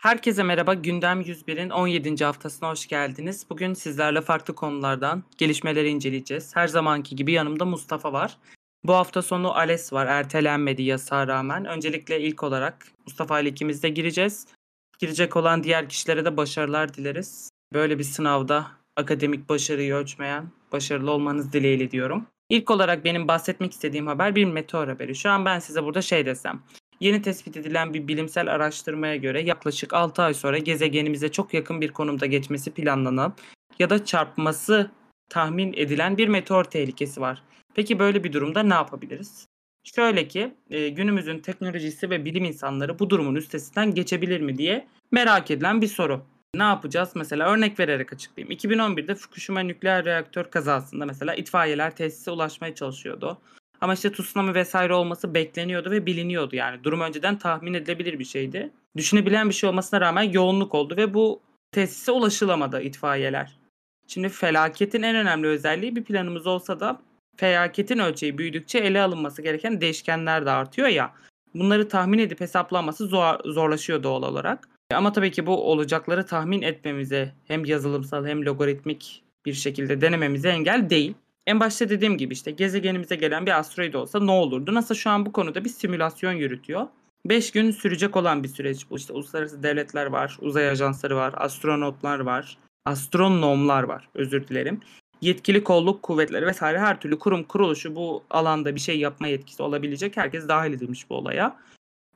Herkese merhaba. Gündem 101'in 17. haftasına hoş geldiniz. Bugün sizlerle farklı konulardan gelişmeleri inceleyeceğiz. Her zamanki gibi yanımda Mustafa var. Bu hafta sonu ALES var. Ertelenmedi yasağa rağmen. Öncelikle ilk olarak Mustafa ile ikimiz de gireceğiz. Girecek olan diğer kişilere de başarılar dileriz. Böyle bir sınavda akademik başarıyı ölçmeyen başarılı olmanız dileğiyle diyorum. İlk olarak benim bahsetmek istediğim haber bir meteor haberi. Şu an ben size burada şey desem. Yeni tespit edilen bir bilimsel araştırmaya göre yaklaşık 6 ay sonra gezegenimize çok yakın bir konumda geçmesi planlanan ya da çarpması tahmin edilen bir meteor tehlikesi var. Peki böyle bir durumda ne yapabiliriz? Şöyle ki e, günümüzün teknolojisi ve bilim insanları bu durumun üstesinden geçebilir mi diye merak edilen bir soru. Ne yapacağız? Mesela örnek vererek açıklayayım. 2011'de Fukushima nükleer reaktör kazasında mesela itfaiyeler tesise ulaşmaya çalışıyordu. Ama işte tsunami vesaire olması bekleniyordu ve biliniyordu yani. Durum önceden tahmin edilebilir bir şeydi. Düşünebilen bir şey olmasına rağmen yoğunluk oldu ve bu tesise ulaşılamadı itfaiyeler. Şimdi felaketin en önemli özelliği bir planımız olsa da felaketin ölçeği büyüdükçe ele alınması gereken değişkenler de artıyor ya. Bunları tahmin edip hesaplaması zor, zorlaşıyor doğal olarak. Ama tabii ki bu olacakları tahmin etmemize hem yazılımsal hem logaritmik bir şekilde denememize engel değil. En başta dediğim gibi işte gezegenimize gelen bir asteroid olsa ne olurdu? NASA şu an bu konuda bir simülasyon yürütüyor. 5 gün sürecek olan bir süreç bu. İşte uluslararası devletler var, uzay ajansları var, astronotlar var, astronomlar var özür dilerim. Yetkili kolluk kuvvetleri vesaire her türlü kurum kuruluşu bu alanda bir şey yapma yetkisi olabilecek herkes dahil edilmiş bu olaya.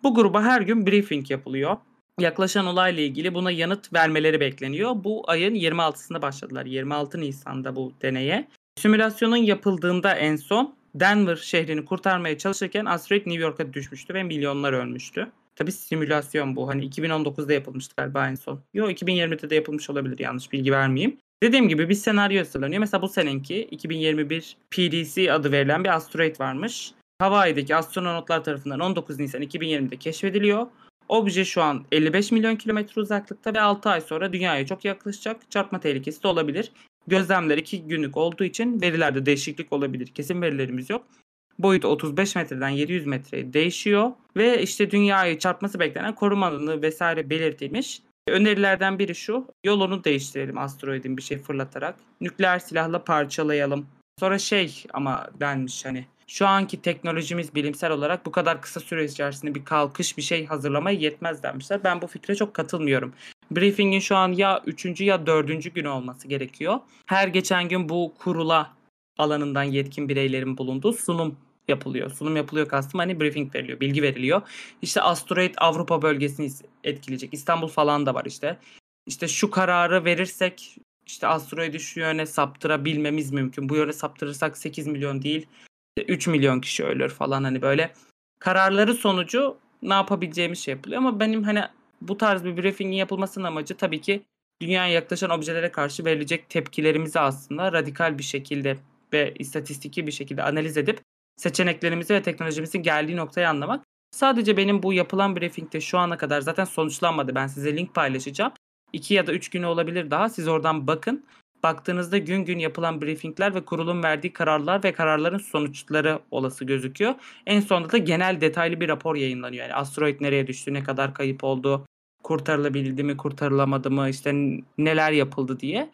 Bu gruba her gün briefing yapılıyor. Yaklaşan olayla ilgili buna yanıt vermeleri bekleniyor. Bu ayın 26'sında başladılar. 26 Nisan'da bu deneye. Simülasyonun yapıldığında en son Denver şehrini kurtarmaya çalışırken asteroid New York'a düşmüştü ve milyonlar ölmüştü. Tabi simülasyon bu. Hani 2019'da yapılmıştı galiba en son. Yo 2020'de de yapılmış olabilir yanlış bilgi vermeyeyim. Dediğim gibi bir senaryo hazırlanıyor. Mesela bu seninki 2021 PDC adı verilen bir asteroid varmış. Hawaii'deki astronotlar tarafından 19 Nisan 2020'de keşfediliyor. Obje şu an 55 milyon kilometre uzaklıkta ve 6 ay sonra dünyaya çok yaklaşacak. Çarpma tehlikesi de olabilir. Gözlemler 2 günlük olduğu için verilerde değişiklik olabilir. Kesin verilerimiz yok. Boyutu 35 metreden 700 metreye değişiyor ve işte dünyayı çarpması beklenen koruma alanı vesaire belirtilmiş. Önerilerden biri şu. Yolunu değiştirelim asteroidin bir şey fırlatarak. Nükleer silahla parçalayalım. Sonra şey ama denmiş hani şu anki teknolojimiz bilimsel olarak bu kadar kısa süre içerisinde bir kalkış bir şey hazırlamaya yetmez demişler. Ben bu fikre çok katılmıyorum. Briefingin şu an ya 3. ya 4. günü olması gerekiyor. Her geçen gün bu kurula alanından yetkin bireylerin bulunduğu sunum yapılıyor. Sunum yapılıyor kastım hani briefing veriliyor, bilgi veriliyor. İşte asteroid Avrupa bölgesini etkileyecek. İstanbul falan da var işte. İşte şu kararı verirsek işte asteroidi şu yöne saptırabilmemiz mümkün. Bu yöne saptırırsak 8 milyon değil 3 milyon kişi ölür falan hani böyle kararları sonucu ne yapabileceğimiz şey yapılıyor ama benim hani bu tarz bir briefingin yapılmasının amacı tabii ki dünyaya yaklaşan objelere karşı verilecek tepkilerimizi aslında radikal bir şekilde ve istatistiki bir şekilde analiz edip seçeneklerimizi ve teknolojimizin geldiği noktayı anlamak. Sadece benim bu yapılan briefingde şu ana kadar zaten sonuçlanmadı. Ben size link paylaşacağım. 2 ya da 3 günü olabilir daha. Siz oradan bakın baktığınızda gün gün yapılan briefingler ve kurulun verdiği kararlar ve kararların sonuçları olası gözüküyor. En sonunda da genel detaylı bir rapor yayınlanıyor. Yani asteroid nereye düştü, ne kadar kayıp oldu, kurtarılabildi mi, kurtarılamadı mı, işte neler yapıldı diye.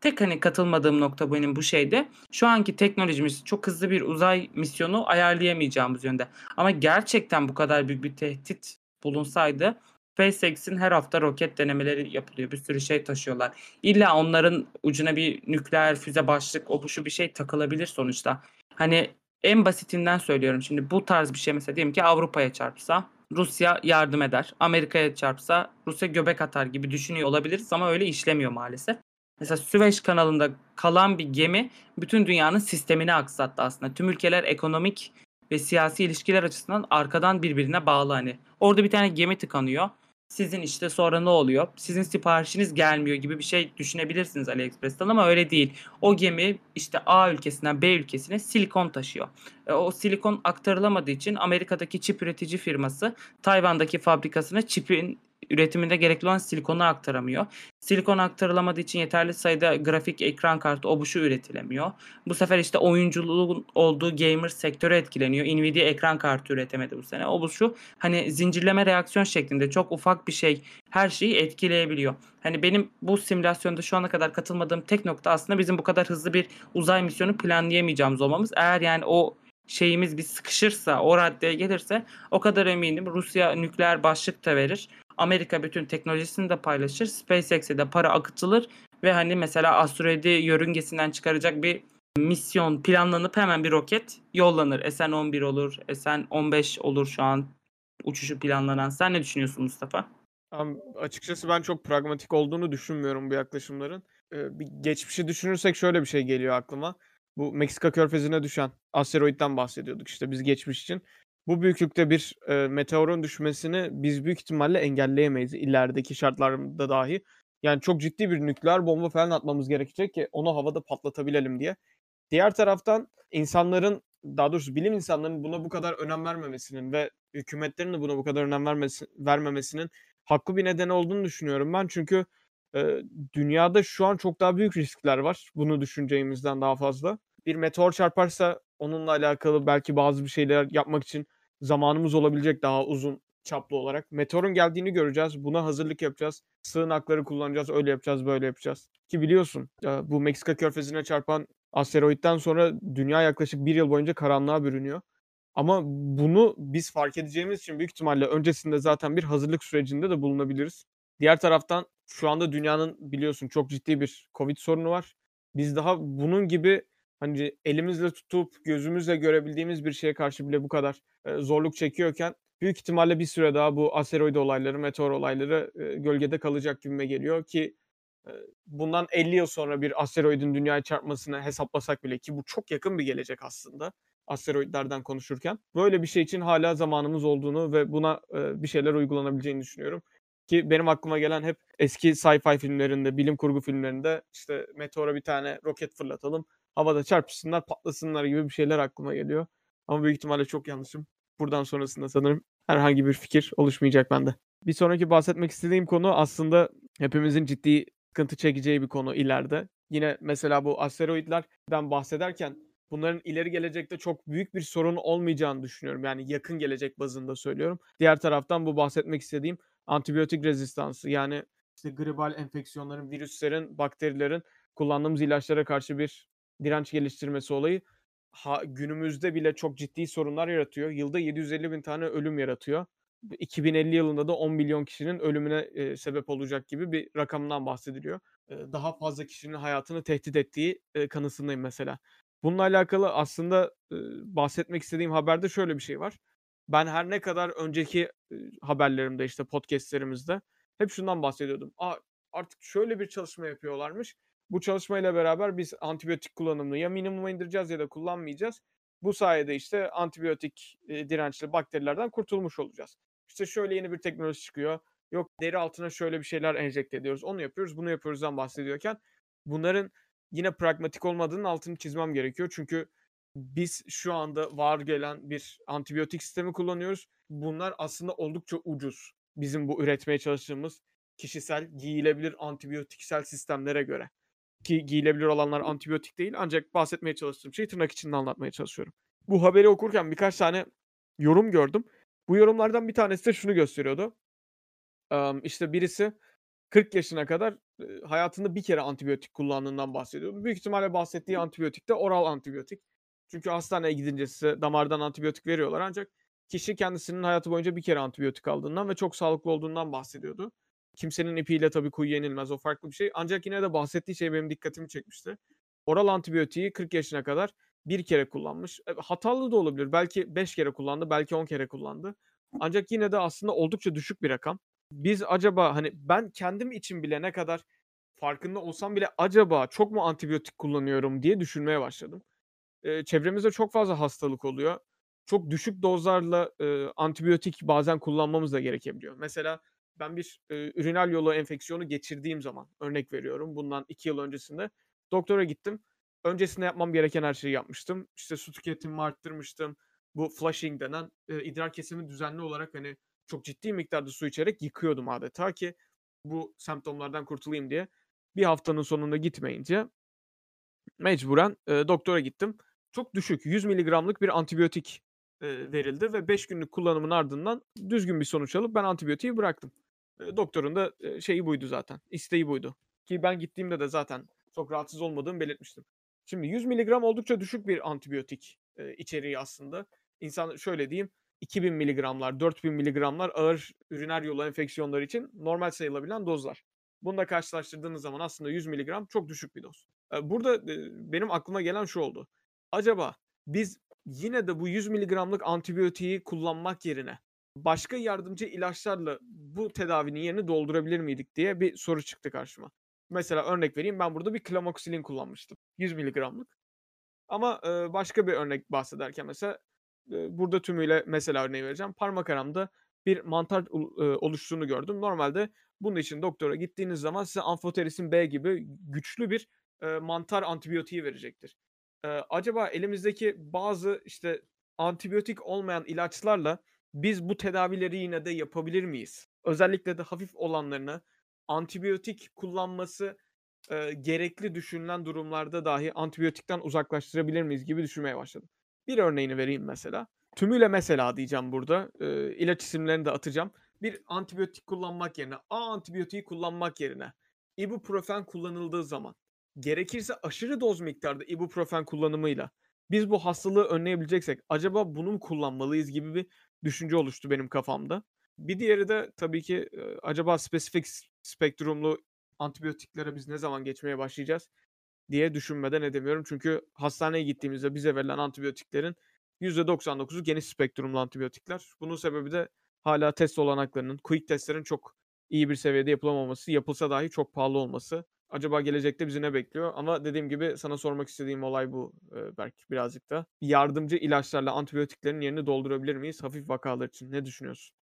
Tek hani katılmadığım nokta benim bu şeyde. Şu anki teknolojimiz çok hızlı bir uzay misyonu ayarlayamayacağımız yönde. Ama gerçekten bu kadar büyük bir tehdit bulunsaydı SpaceX'in her hafta roket denemeleri yapılıyor. Bir sürü şey taşıyorlar. İlla onların ucuna bir nükleer füze başlık o şu bir şey takılabilir sonuçta. Hani en basitinden söylüyorum şimdi bu tarz bir şey mesela diyelim ki Avrupa'ya çarpsa Rusya yardım eder. Amerika'ya çarpsa Rusya göbek atar gibi düşünüyor olabiliriz ama öyle işlemiyor maalesef. Mesela Süveyş kanalında kalan bir gemi bütün dünyanın sistemini aksattı aslında. Tüm ülkeler ekonomik ve siyasi ilişkiler açısından arkadan birbirine bağlı hani. Orada bir tane gemi tıkanıyor sizin işte sonra ne oluyor? Sizin siparişiniz gelmiyor gibi bir şey düşünebilirsiniz AliExpress'ten ama öyle değil. O gemi işte A ülkesinden B ülkesine silikon taşıyor. E, o silikon aktarılamadığı için Amerika'daki çip üretici firması Tayvan'daki fabrikasına çipin üretiminde gerekli olan silikonu aktaramıyor. Silikon aktarılamadığı için yeterli sayıda grafik ekran kartı o bu şu üretilemiyor. Bu sefer işte oyunculuğun olduğu gamer sektörü etkileniyor. Nvidia ekran kartı üretemedi bu sene. O bu şu hani zincirleme reaksiyon şeklinde çok ufak bir şey her şeyi etkileyebiliyor. Hani benim bu simülasyonda şu ana kadar katılmadığım tek nokta aslında bizim bu kadar hızlı bir uzay misyonu planlayamayacağımız olmamız. Eğer yani o şeyimiz bir sıkışırsa, o raddeye gelirse o kadar eminim Rusya nükleer başlık da verir. Amerika bütün teknolojisini de paylaşır. SpaceX'e de para akıtılır ve hani mesela asteroidi yörüngesinden çıkaracak bir misyon planlanıp hemen bir roket yollanır. SN-11 olur, SN-15 olur şu an uçuşu planlanan. Sen ne düşünüyorsun Mustafa? Açıkçası ben çok pragmatik olduğunu düşünmüyorum bu yaklaşımların. Ee, bir geçmişi düşünürsek şöyle bir şey geliyor aklıma. Bu Meksika körfezine düşen asteroitten bahsediyorduk işte biz geçmiş için. Bu büyüklükte bir e, meteorun düşmesini biz büyük ihtimalle engelleyemeyiz ilerideki şartlarda dahi. Yani çok ciddi bir nükleer bomba falan atmamız gerekecek ki onu havada patlatabilelim diye. Diğer taraftan insanların daha doğrusu bilim insanlarının buna bu kadar önem vermemesinin ve hükümetlerin de buna bu kadar önem vermesi, vermemesinin haklı bir neden olduğunu düşünüyorum ben. Çünkü e, dünyada şu an çok daha büyük riskler var. Bunu düşüneceğimizden daha fazla. Bir meteor çarparsa onunla alakalı belki bazı bir şeyler yapmak için zamanımız olabilecek daha uzun çaplı olarak. Meteorun geldiğini göreceğiz. Buna hazırlık yapacağız. Sığınakları kullanacağız. Öyle yapacağız, böyle yapacağız. Ki biliyorsun bu Meksika körfezine çarpan asteroitten sonra dünya yaklaşık bir yıl boyunca karanlığa bürünüyor. Ama bunu biz fark edeceğimiz için büyük ihtimalle öncesinde zaten bir hazırlık sürecinde de bulunabiliriz. Diğer taraftan şu anda dünyanın biliyorsun çok ciddi bir Covid sorunu var. Biz daha bunun gibi hani elimizle tutup gözümüzle görebildiğimiz bir şeye karşı bile bu kadar e, zorluk çekiyorken büyük ihtimalle bir süre daha bu asteroid olayları, meteor olayları e, gölgede kalacak gibime geliyor ki e, bundan 50 yıl sonra bir asteroidin dünyaya çarpmasını hesaplasak bile ki bu çok yakın bir gelecek aslında asteroidlerden konuşurken. Böyle bir şey için hala zamanımız olduğunu ve buna e, bir şeyler uygulanabileceğini düşünüyorum. Ki benim aklıma gelen hep eski sci-fi filmlerinde, bilim kurgu filmlerinde işte meteora bir tane roket fırlatalım, havada çarpışsınlar, patlasınlar gibi bir şeyler aklıma geliyor. Ama büyük ihtimalle çok yanlışım. Buradan sonrasında sanırım herhangi bir fikir oluşmayacak bende. Bir sonraki bahsetmek istediğim konu aslında hepimizin ciddi sıkıntı çekeceği bir konu ileride. Yine mesela bu asteroidlerden bahsederken bunların ileri gelecekte çok büyük bir sorun olmayacağını düşünüyorum. Yani yakın gelecek bazında söylüyorum. Diğer taraftan bu bahsetmek istediğim antibiyotik rezistansı yani işte gribal enfeksiyonların, virüslerin, bakterilerin kullandığımız ilaçlara karşı bir direnç geliştirmesi olayı ha, günümüzde bile çok ciddi sorunlar yaratıyor. Yılda 750 bin tane ölüm yaratıyor. 2050 yılında da 10 milyon kişinin ölümüne e, sebep olacak gibi bir rakamdan bahsediliyor. E, daha fazla kişinin hayatını tehdit ettiği e, kanısındayım mesela. Bununla alakalı aslında e, bahsetmek istediğim haberde şöyle bir şey var. Ben her ne kadar önceki e, haberlerimde işte podcastlerimizde hep şundan bahsediyordum. Aa, artık şöyle bir çalışma yapıyorlarmış. Bu çalışmayla beraber biz antibiyotik kullanımını ya minimuma indireceğiz ya da kullanmayacağız. Bu sayede işte antibiyotik e, dirençli bakterilerden kurtulmuş olacağız. İşte şöyle yeni bir teknoloji çıkıyor. Yok deri altına şöyle bir şeyler enjekte ediyoruz. Onu yapıyoruz, bunu yapıyoruzdan bahsediyorken bunların yine pragmatik olmadığının altını çizmem gerekiyor. Çünkü biz şu anda var gelen bir antibiyotik sistemi kullanıyoruz. Bunlar aslında oldukça ucuz. Bizim bu üretmeye çalıştığımız kişisel giyilebilir antibiyotiksel sistemlere göre. Ki giyilebilir olanlar antibiyotik değil ancak bahsetmeye çalıştığım şeyi tırnak içinde anlatmaya çalışıyorum. Bu haberi okurken birkaç tane yorum gördüm. Bu yorumlardan bir tanesi de şunu gösteriyordu. İşte birisi 40 yaşına kadar hayatında bir kere antibiyotik kullandığından bahsediyordu. Büyük ihtimalle bahsettiği antibiyotik de oral antibiyotik. Çünkü hastaneye gidince size damardan antibiyotik veriyorlar ancak kişi kendisinin hayatı boyunca bir kere antibiyotik aldığından ve çok sağlıklı olduğundan bahsediyordu. Kimsenin ipiyle tabii kuyu yenilmez o farklı bir şey. Ancak yine de bahsettiği şey benim dikkatimi çekmişti. Oral antibiyotiği 40 yaşına kadar bir kere kullanmış. E, hatalı da olabilir. Belki 5 kere kullandı, belki 10 kere kullandı. Ancak yine de aslında oldukça düşük bir rakam. Biz acaba hani ben kendim için bile ne kadar farkında olsam bile acaba çok mu antibiyotik kullanıyorum diye düşünmeye başladım. Eee, çevremizde çok fazla hastalık oluyor. Çok düşük dozlarla, eee, antibiyotik bazen kullanmamız da gerekebiliyor. Mesela ben bir, eee, üriner yolu enfeksiyonu geçirdiğim zaman, örnek veriyorum, bundan 2 yıl öncesinde doktora gittim. Öncesinde yapmam gereken her şeyi yapmıştım. İşte su tüketimimi arttırmıştım. Bu flushing denen, eee, idrar kesimi düzenli olarak, hani, çok ciddi miktarda su içerek yıkıyordum adeta ki bu semptomlardan kurtulayım diye. Bir haftanın sonunda gitmeyince mecburen, eee, doktora gittim. Çok düşük 100 miligramlık bir antibiyotik, eee, verildi ve 5 günlük kullanımın ardından düzgün bir sonuç alıp ben antibiyotiği bıraktım. Eee, doktorun da, eee, şeyi buydu zaten, isteği buydu. Ki ben gittiğimde de zaten çok rahatsız olmadığımı belirtmiştim. Şimdi 100 miligram oldukça düşük bir antibiyotik, içeriği aslında. İnsan şöyle diyeyim, 2000 miligramlar, 4000 miligramlar ağır üriner yolu enfeksiyonları için normal sayılabilen dozlar. Bununla karşılaştırdığınız zaman aslında 100 miligram çok düşük bir doz. Burada, benim aklıma gelen şu oldu. Acaba biz yine de bu 100 miligramlık antibiyotiği kullanmak yerine başka yardımcı ilaçlarla bu tedavinin yerini doldurabilir miydik diye bir soru çıktı karşıma. Mesela örnek vereyim, ben burada bir Klamoxilin kullanmıştım 100 miligramlık. Ama, eee, başka bir örnek bahsederken mesela, eee, burada tümüyle mesela örneği vereceğim. Parmak aramda bir mantar eee, oluştuğunu gördüm. Normalde bunun için doktora gittiğiniz zaman size Amphotericin B gibi güçlü bir, eee, mantar antibiyotiği verecektir. Eee, acaba elimizdeki bazı, işte, antibiyotik olmayan ilaçlarla biz bu tedavileri yine de yapabilir miyiz? Özellikle de hafif olanlarını antibiyotik kullanması, eee, gerekli düşünülen durumlarda dahi antibiyotikten uzaklaştırabilir miyiz gibi düşünmeye başladım. Bir örneğini vereyim mesela. Tümüyle mesela diyeceğim burada. Eee, ilaç isimlerini de atacağım. Bir antibiyotik kullanmak yerine, A antibiyotiği kullanmak yerine ibuprofen kullanıldığı zaman, gerekirse aşırı doz miktarda ibuprofen kullanımıyla biz bu hastalığı önleyebileceksek acaba bunu mu kullanmalıyız gibi bir düşünce oluştu benim kafamda. Bir diğeri de tabii ki, acaba spesifik spektrumlu antibiyotiklere biz ne zaman geçmeye başlayacağız diye düşünmeden edemiyorum. Çünkü hastaneye gittiğimizde bize verilen antibiyotiklerin %99'u geniş spektrumlu antibiyotikler. Bunun sebebi de hâlâ test olanaklarının, quick test'lerin çok iyi bir seviyede yapılamaması, yapılsa dahi çok pahalı olması. Acaba gelecekte bizi ne bekliyor? Ama dediğim gibi sana sormak istediğim olay bu, eee, Berk birazcık da. Yardımcı ilaçlarla antibiyotiklerin yerini doldurabilir miyiz hafif vakalar için? Ne düşünüyorsun?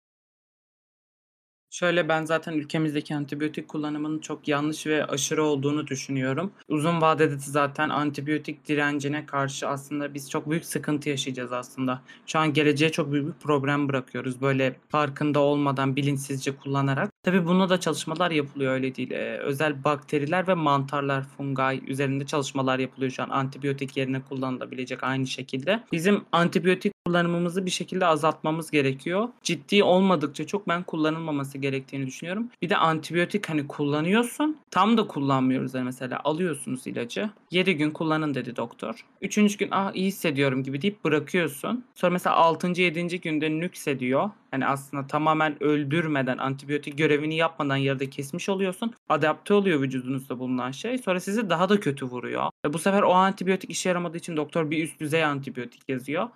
Şöyle, ben zaten ülkemizdeki antibiyotik kullanımının çok yanlış ve aşırı olduğunu düşünüyorum. Uzun vadede de zaten antibiyotik direncine karşı aslında biz çok büyük sıkıntı yaşayacağız aslında. Şu an geleceğe çok büyük bir problem bırakıyoruz, böyle, farkında olmadan bilinçsizce kullanarak. Tabii bunda da çalışmalar yapılıyor, öyle değil. Eee, özel bakteriler ve mantarlar, fungi üzerinde çalışmalar yapılıyor şu an antibiyotik yerine kullanılabilecek aynı şekilde. Bizim antibiyotik kullanımımızı bir şekilde azaltmamız gerekiyor. Ciddi olmadıkça çok ben kullanılmaması gerektiğini düşünüyorum. Bir de antibiyotik, hani, kullanıyorsun, tam da kullanmıyoruz da mesela alıyorsunuz ilacı, 7 gün kullanın dedi doktor. 3. gün, "Ah, iyi hissediyorum." gibi deyip bırakıyorsun. Sonra mesela 6. 7. günde nüksediyor. Hani, aslında tamamen öldürmeden, antibiyotik görevini yapmadan yarıda kesmiş oluyorsun. Adapte oluyor vücudunuzda bulunan şey. Sonra sizi daha da kötü vuruyor. Ve bu sefer o antibiyotik işe yaramadığı için doktor bir üst düzey antibiyotik yazıyor.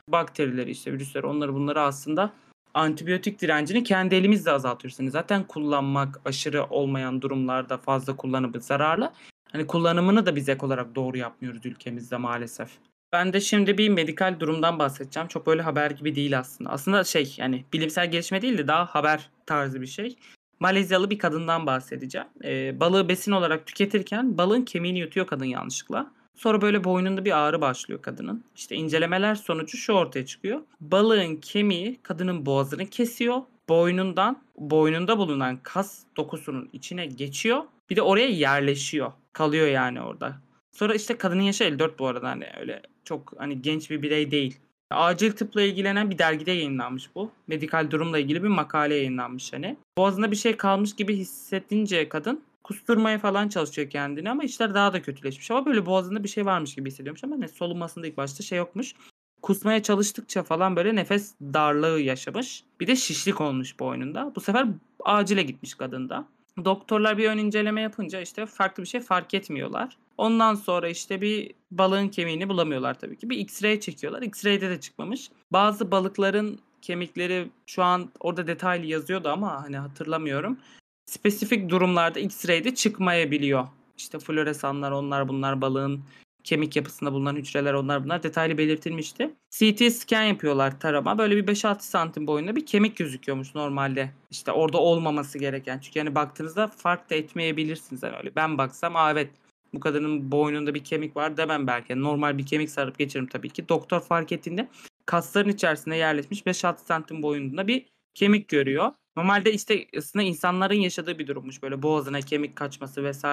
Bakterileri, işte, virüsleri, onları bunları aslında antibiyotik direncini kendi elimizle azaltıyoruz. Hani, zaten kullanmak aşırı olmayan durumlarda fazla kullanımı zararlı. Hani, kullanımını da biz ek olarak doğru yapmıyoruz ülkemizde maalesef. Ben de şimdi bir medikal durumdan bahsedeceğim. Çok böyle haber gibi değil aslında. Aslında şey, yani, bilimsel gelişme değil de daha haber tarzı bir şey. Malezyalı bir kadından bahsedeceğim. Eee, balığı besin olarak tüketirken balığın kemiğini yutuyor kadın yanlışlıkla. Sonra, böyle, boynunda bir ağrı başlıyor kadının. İşte, incelemeler sonucu şu ortaya çıkıyor. Balığın kemiği kadının boğazını kesiyor. Boynundan boynunda bulunan kas dokusunun içine geçiyor. Bir de oraya yerleşiyor. Kalıyor yani orada. Sonra, işte, kadının yaşı 54 bu arada, hani, öyle çok, hani, genç bir birey değil. Acil tıpla ilgilenen bir dergide yayınlanmış bu. Medikal durumla ilgili bir makale yayınlanmış, hani. Boğazında bir şey kalmış gibi hissedince kadın kusturmaya falan çalışıyor kendini ama işler daha da kötüleşmiş ama, böyle, boğazında bir şey varmış gibi hissediyormuş ama, hani, solunmasında ilk başta şey yokmuş. Kusmaya çalıştıkça falan, böyle, nefes darlığı yaşamış. Bir de şişlik olmuş boynunda. Bu sefer acile gitmiş kadın da. Doktorlar bir ön inceleme yapınca, işte, farklı bir şey fark etmiyorlar. Ondan sonra, işte, bir balığın kemiğini bulamıyorlar tabii ki. Bir X-ray çekiyorlar. X-ray'de de çıkmamış. Bazı balıkların kemikleri şu an orada detaylı yazıyordu ama, hani, hatırlamıyorum. Spesifik durumlarda X-ray'de çıkmayabiliyor. İşte, floresanlar, onlar bunlar, balığın kemik yapısında bulunan hücreler, onlar bunlar detaylı belirtilmişti. CT scan yapıyorlar tarama. Böyle bir 5-6 santim boyunda bir kemik gözüküyormuş normalde. İşte, orada olmaması gereken. Çünkü, hani, baktığınızda fark da etmeyebilirsiniz. Hani, öyle ben baksam, "A, evet, bu kadının boynunda bir kemik var." demem belki. Hani, normal bir kemik sarıp geçerim tabii ki. Doktor fark ettiğinde kasların içerisine yerleşmiş 5-6 santim boyunda bir kemik görüyor. Normalde, işte, aslında insanların yaşadığı bir durummuş böyle boğazına kemik kaçması vs.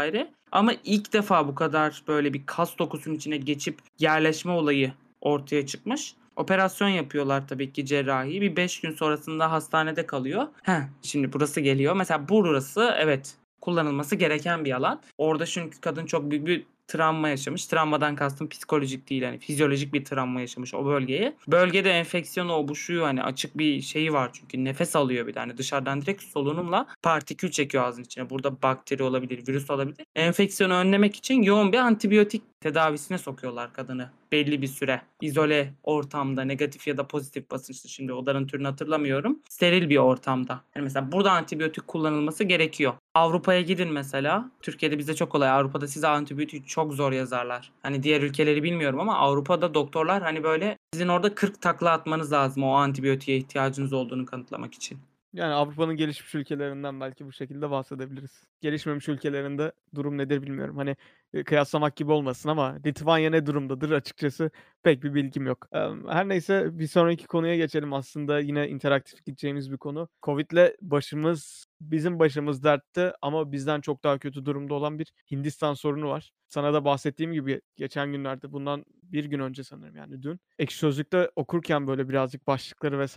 ama ilk defa bu kadar böyle bir kas dokusunun içine geçip yerleşme olayı ortaya çıkmış. Operasyon yapıyorlar tabii ki cerrahi. Bir 5 gün sonrasında hastanede kalıyor. Heh, şimdi burası geliyor. Mesela burası evet, kullanılması gereken bir alan. Orada çünkü kadın çok büyük bir travma yaşamış. Travmadan kastım psikolojik değil, hani, fizyolojik bir travma yaşamış o bölgeye. Bölgede enfeksiyon, o, bu, hani, açık bir şeyi var çünkü nefes alıyor bir de, hani, dışarıdan direkt solunumla partikül çekiyor ağzının içine. Burada bakteri olabilir, virüs olabilir. Enfeksiyonu önlemek için yoğun bir antibiyotik tedavisine sokuyorlar kadını belli bir süre. İzole ortamda, negatif ya da pozitif basınçlı, şimdi odanın türünü hatırlamıyorum. Steril bir ortamda. Hani, mesela burada antibiyotik kullanılması gerekiyor. Avrupa'ya gidin mesela. Türkiye'de bizde çok kolay. Avrupa'da size antibiyotiği çok zor yazarlar. Hani, diğer ülkeleri bilmiyorum ama Avrupa'da doktorlar, hani, böyle sizin orada 40 takla atmanız lazım o antibiyotiğe ihtiyacınız olduğunu kanıtlamak için. Yani Avrupa'nın gelişmiş ülkelerinden belki bu şekilde bahsedebiliriz. Gelişmemiş ülkelerinde durum nedir bilmiyorum. Hani, eee, kıyaslamak gibi olmasın ama Litvanya ne durumdadır açıkçası pek bir bilgim yok. Her neyse bir sonraki konuya geçelim. Aslında yine interaktif gideceğimiz bir konu. Covid'le başımız, bizim başımız dertte ama bizden çok daha kötü durumda olan bir Hindistan sorunu var. Sana da bahsettiğim gibi geçen günlerde, bundan 1 gün önce sanırım yani dün, Ekşi Sözlük'te okurken böyle birazcık başlıkları vs.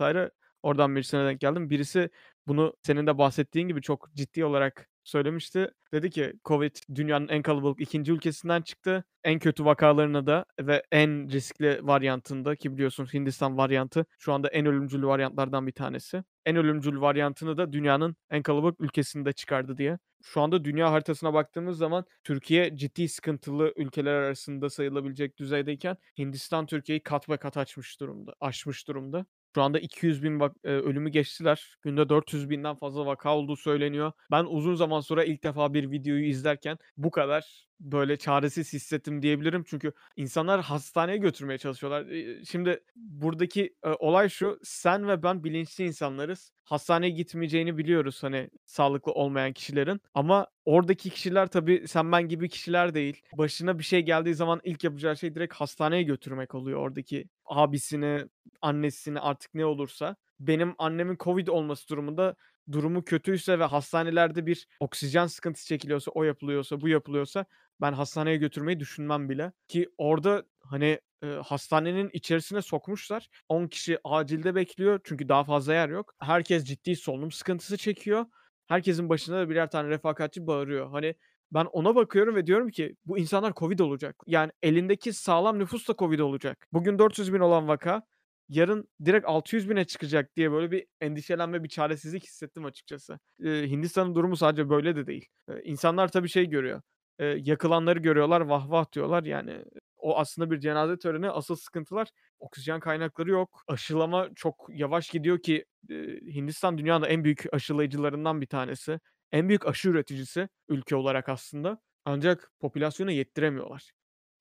oradan birisine denk geldim. Birisi bunu senin de bahsettiğin gibi çok ciddi olarak söylemişti. Dedi ki Covid dünyanın en kalabalık 2'nci ülkesinden çıktı. En kötü vakalarına da ve en riskli varyantında ki biliyorsun Hindistan varyantı şu anda en ölümcül varyantlardan bir tanesi. En ölümcül varyantını da dünyanın en kalabalık ülkesinde çıkardı diye. Şu anda dünya haritasına baktığımız zaman Türkiye ciddi sıkıntılı ülkeler arasında sayılabilecek düzeydeyken Hindistan Türkiye'yi kat ve kat açmış durumda aşmış durumda. Şu anda 200.000 vak eee, ölümü geçtiler. Günde 400.000'den fazla vaka olduğu söyleniyor. Ben uzun zaman sonra ilk defa bir videoyu izlerken bu kadar böyle çaresiz hissettim diyebilirim. Çünkü insanlar hastaneye götürmeye çalışıyorlar. Şimdi buradaki, olay şu, sen ve ben bilinçli insanlarız. Hastaneye gitmeyeceğini biliyoruz, hani, sağlıklı olmayan kişilerin ama oradaki kişiler tabii sen ben gibi kişiler değil. Başına bir şey geldiği zaman ilk yapacağı şey direkt hastaneye götürmek oluyor oradaki abisini, annesini artık ne olursa. Benim annemin Covid olması durumunda durumu kötüyse ve hastanelerde bir oksijen sıkıntısı çekiliyorsa, o yapılıyorsa, bu yapılıyorsa ben hastaneye götürmeyi düşünmem bile ki orada, hani, eee, hastanenin içerisine sokmuşlar. 10 kişi acilde bekliyor çünkü daha fazla yer yok. Herkes ciddi solunum sıkıntısı çekiyor. Herkesin başında da birer tane refakatçi bağırıyor. Hani, ben ona bakıyorum ve diyorum ki bu insanlar Covid olacak. Yani elindeki sağlam nüfus da Covid olacak. Bugün 400.000 olan vaka yarın direkt 600.000'e çıkacak diye böyle bir endişelenme, bir çaresizlik hissettim açıkçası. Eee, Hindistan'ın durumu sadece böyle de değil. Eee, insanlar tabii şey görüyor, eee, yakılanları görüyorlar, vah vah diyorlar. Yani o aslında bir cenaze töreni. Asıl sıkıntılar oksijen kaynakları yok. Aşılama çok yavaş gidiyor ki, eee, Hindistan dünyanın en büyük aşılayıcılarından bir tanesi. En büyük aşı üreticisi ülke olarak aslında. Ancak popülasyona yettiremiyorlar.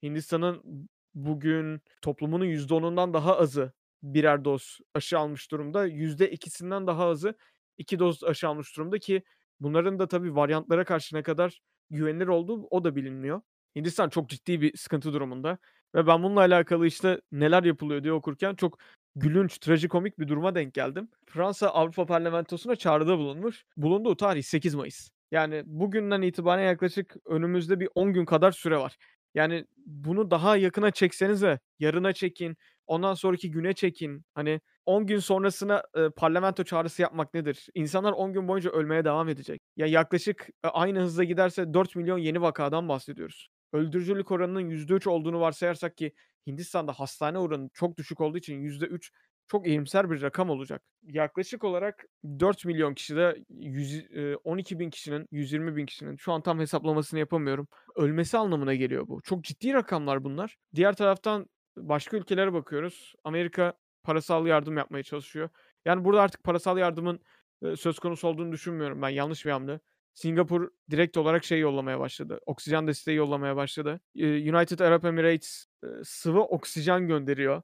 Hindistan'ın bugün toplumunun %10'undan daha azı birer doz aşı almış durumda. %2'sinden daha azı 2 doz aşı almış durumda ki bunların da tabii varyantlara karşı ne kadar güvenilir olduğu o da bilinmiyor. Hindistan çok ciddi bir sıkıntı durumunda ve ben bununla alakalı, işte, neler yapılıyor diye okurken çok gülünç, trajikomik bir duruma denk geldim. Fransa Avrupa Parlamentosu'na çağrıda bulunmuş. Bulunduğu tarih 8 Mayıs. Yani bugünden itibaren yaklaşık önümüzde bir 10 gün kadar süre var. Yani bunu daha yakına çeksenize, yarına çekin, ondan sonraki güne çekin. Hani 10 gün sonrasına, eee, parlamento çağrısı yapmak nedir? İnsanlar 10 gün boyunca ölmeye devam edecek. Ya, yaklaşık, eee, aynı hızla giderse 4.000.000 yeni vakadan bahsediyoruz. Öldürücülük oranının %3 olduğunu varsayarsak ki Hindistan'da hastane oranı çok düşük olduğu için %3 çok iyimser bir rakam olacak. Yaklaşık olarak 4.000.000 kişide yüz eee, 12.000 kişinin, 120.000 kişinin şu an tam hesaplamasını yapamıyorum. Ölmesi anlamına geliyor bu. Çok ciddi rakamlar bunlar. Diğer taraftan başka ülkelere bakıyoruz. Amerika parasal yardım yapmaya çalışıyor. Yani burada artık parasal yardımın, söz konusu olduğunu düşünmüyorum ben. Yanlış bir hamle. Singapur direkt olarak şey yollamaya başladı, oksijen desteği yollamaya başladı. United Arab Emirates, sıvı oksijen gönderiyor.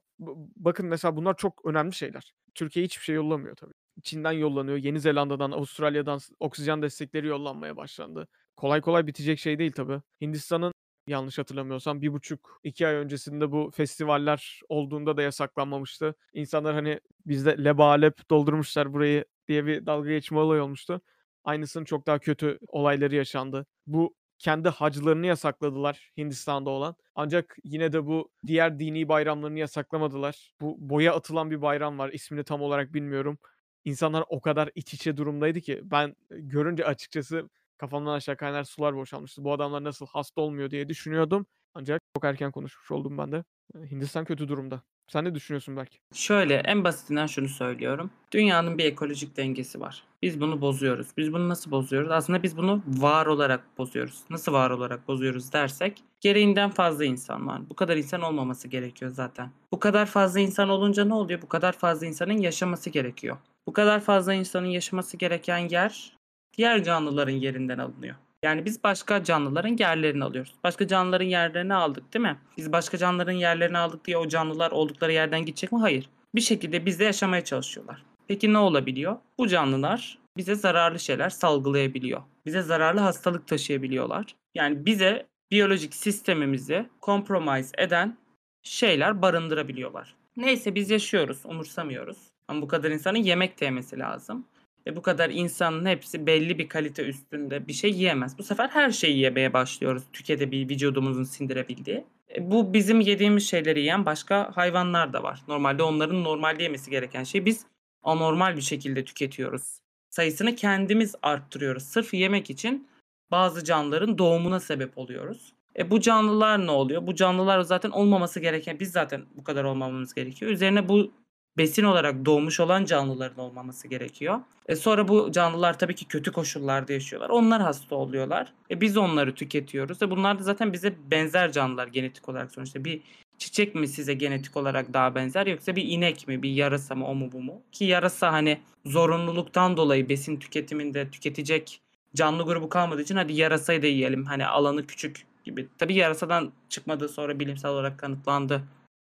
Bakın mesela bunlar çok önemli şeyler. Türkiye hiçbir şey yollamıyor tabii. Çin'den yollanıyor, Yeni Zelanda'dan, Avustralya'dan oksijen destekleri yollanmaya başlandı. Kolay kolay bitecek şey değil tabii. Hindistan'ın yanlış hatırlamıyorsam 1,5-2 ay öncesinde bu festivaller olduğunda da yasaklanmamıştı. İnsanlar, hani, bizde lebalep doldurmuşlar burayı diye bir dalga geçme olayı olmuştu. Aynısının çok daha kötü olayları yaşandı. Bu kendi haclarını yasakladılar Hindistan'da olan. Ancak yine de bu diğer dini bayramlarını yasaklamadılar. Bu boya atılan bir bayram var. İsmini tam olarak bilmiyorum. İnsanlar o kadar iç içe durumdaydı ki ben görünce açıkçası kafamdan aşağı kaynar sular boşalmıştı. Bu adamlar nasıl hasta olmuyor diye düşünüyordum. Ancak çok erken konuşmuş oldum ben de. Hindistan kötü durumda. Sen ne düşünüyorsun belki? Şöyle en basitinden şunu söylüyorum. Dünyanın bir ekolojik dengesi var. Biz bunu bozuyoruz. Biz bunu nasıl bozuyoruz? Aslında biz bunu var olarak bozuyoruz. Nasıl var olarak bozuyoruz dersek gereğinden fazla insan var. Bu kadar insan olmaması gerekiyor zaten. Bu kadar fazla insan olunca ne oluyor? Bu kadar fazla insanın yaşaması gerekiyor. Bu kadar fazla insanın yaşaması gereken yer diğer canlıların yerinden alınıyor. Yani biz başka canlıların yerlerini alıyoruz. Başka canlıların yerlerini aldık değil mi? Biz başka canlıların yerlerini aldık diye o canlılar oldukları yerden gidecek mi? Hayır. Bir şekilde bizde yaşamaya çalışıyorlar. Peki ne olabiliyor? Bu canlılar bize zararlı şeyler salgılayabiliyor. Bize zararlı hastalık taşıyabiliyorlar. Yani bize biyolojik sistemimizi kompromise eden şeyler barındırabiliyorlar. Neyse biz yaşıyoruz, umursamıyoruz. Ama bu kadar insanın yemek de yemesi lazım. E bu kadar insanın hepsi belli bir kalite üstünde bir şey yiyemez. Bu sefer her şeyi yemeye başlıyoruz. Tüketebil, vücudumuzun sindirebildiği. E bu bizim yediğimiz şeyleri yiyen başka hayvanlar da var. Normalde onların normalde yemesi gereken şey biz anormal bir şekilde tüketiyoruz. Sayısını kendimiz arttırıyoruz. Sırf yemek için bazı canlıların doğumuna sebep oluyoruz. E bu canlılar ne oluyor? Bu canlılar zaten olmaması gereken, biz zaten bu kadar olmamamız gerekiyor. Üzerine bu besin olarak doğmuş olan canlıların olmaması gerekiyor. E sonra bu canlılar tabii ki kötü koşullarda yaşıyorlar. Onlar hasta oluyorlar. E biz onları tüketiyoruz. E bunlar da zaten bize benzer canlılar genetik olarak sonuçta. Bir çiçek mi size genetik olarak daha benzer yoksa bir inek mi, bir yarasa mı, o mu bu mu? Ki yarasa hani zorunluluktan dolayı besin tüketiminde tüketecek canlı grubu kalmadığı için hadi yarasayı da yiyelim. Hani alanı küçük gibi. Tabii yarasadan çıkmadığı sonra bilimsel olarak kanıtlandı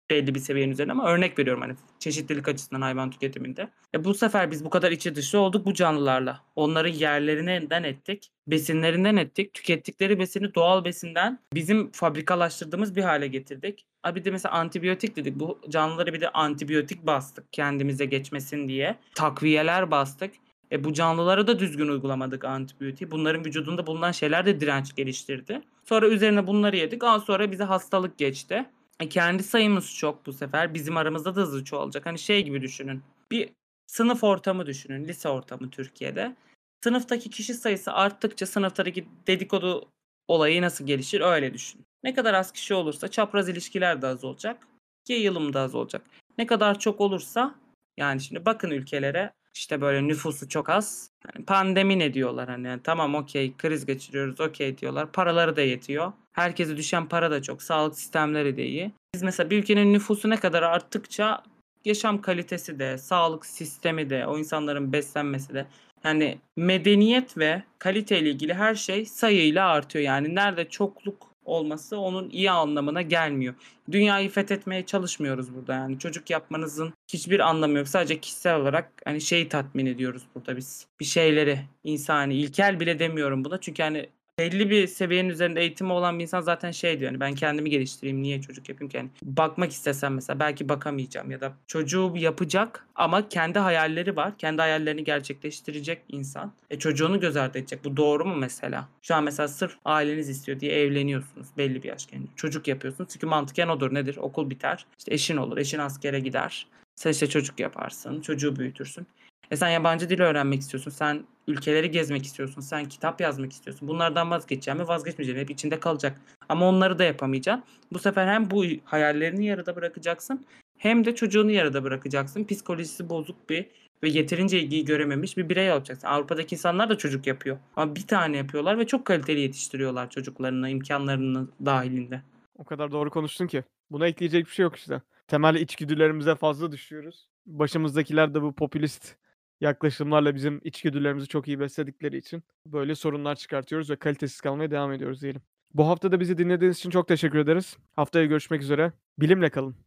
belli bir seviyenin üzerine ama örnek veriyorum hani çeşitlilik açısından hayvan tüketiminde. E bu sefer biz bu kadar içi dışı olduk bu canlılarla. Onların yerlerinden ettik, besinlerinden ettik. Tükettikleri besini doğal besinden bizim fabrikalaştırdığımız bir hale getirdik. Abi de mesela antibiyotik dedik. Bu canlıları bir de antibiyotik bastık kendimize geçmesin diye. Takviyeler bastık. E bu canlılara da düzgün uygulamadık antibiyotiği. Bunların vücudunda bulunan şeyler de direnç geliştirdi. Sonra üzerine bunları yedik. Daha sonra bize hastalık geçti. E kendi sayımız çok bu sefer. Bizim aramızda da hızlı çoğalacak. Hani şey gibi düşünün. Bir sınıf ortamı düşünün. Lise ortamı Türkiye'de. Sınıftaki kişi sayısı arttıkça sınıftaki dedikodu olayı nasıl gelişir öyle düşün. Ne kadar az kişi olursa çapraz ilişkiler de az olacak. Yayılım da az olacak. Ne kadar çok olursa yani şimdi bakın ülkelere işte böyle nüfusu çok az. Yani pandemi ne diyorlar hani yani tamam okey kriz geçiriyoruz okey diyorlar. Paraları da yetiyor. Herkese düşen para da çok. Sağlık sistemleri de iyi. Biz mesela bir ülkenin nüfusu ne kadar arttıkça yaşam kalitesi de, sağlık sistemi de, o insanların beslenmesi de yani medeniyet ve kaliteyle ilgili her şey sayıyla artıyor. Yani nerede çokluk olması onun iyi anlamına gelmiyor. Dünyayı fethetmeye çalışmıyoruz burada yani. Çocuk yapmanızın hiçbir anlamı yok. Sadece kişisel olarak hani şeyi tatmin ediyoruz burada biz. Bir şeyleri insani, ilkel bile demiyorum buna. Çünkü hani belli bir seviyenin üzerinde eğitimi olan bir insan zaten şey diyor hani ben kendimi geliştireyim niye çocuk yapayım ki? Yani bakmak istesem mesela belki bakamayacağım ya da çocuğu yapacak ama kendi hayalleri var. Kendi hayallerini gerçekleştirecek insan. E çocuğunu göz ardı edecek. Bu doğru mu mesela? Şu an mesela sırf aileniz istiyor diye evleniyorsunuz belli bir yaş yani çocuk yapıyorsunuz çünkü mantıken odur nedir? Okul biter işte eşin olur eşin askere gider. Sen işte çocuk yaparsın çocuğu büyütürsün e sen yabancı dil öğrenmek istiyorsun. Sen ülkeleri gezmek istiyorsun. Sen kitap yazmak istiyorsun. Bunlardan vazgeçeceğim mi? Vazgeçmeyeceğim. Hep içinde kalacak. Ama onları da yapamayacaksın. Bu sefer hem bu hayallerini yarıda bırakacaksın hem de çocuğunu yarıda bırakacaksın. Psikolojisi bozuk bir ve yeterince ilgiyi görememiş bir birey olacaksın. Avrupa'daki insanlar da çocuk yapıyor. Ama bir tane yapıyorlar ve çok kaliteli yetiştiriyorlar çocuklarını, imkanlarının dahilinde. O kadar doğru konuştun ki. Buna ekleyecek bir şey yok işte. Temel içgüdülerimize fazla düşüyoruz. Başımızdakiler de bu popülist yaklaşımlarla bizim içgüdülerimizi çok iyi besledikleri için böyle sorunlar çıkartıyoruz ve kalitesiz kalmaya devam ediyoruz diyelim. Bu hafta da bizi dinlediğiniz için çok teşekkür ederiz. Haftaya görüşmek üzere. Bilimle kalın.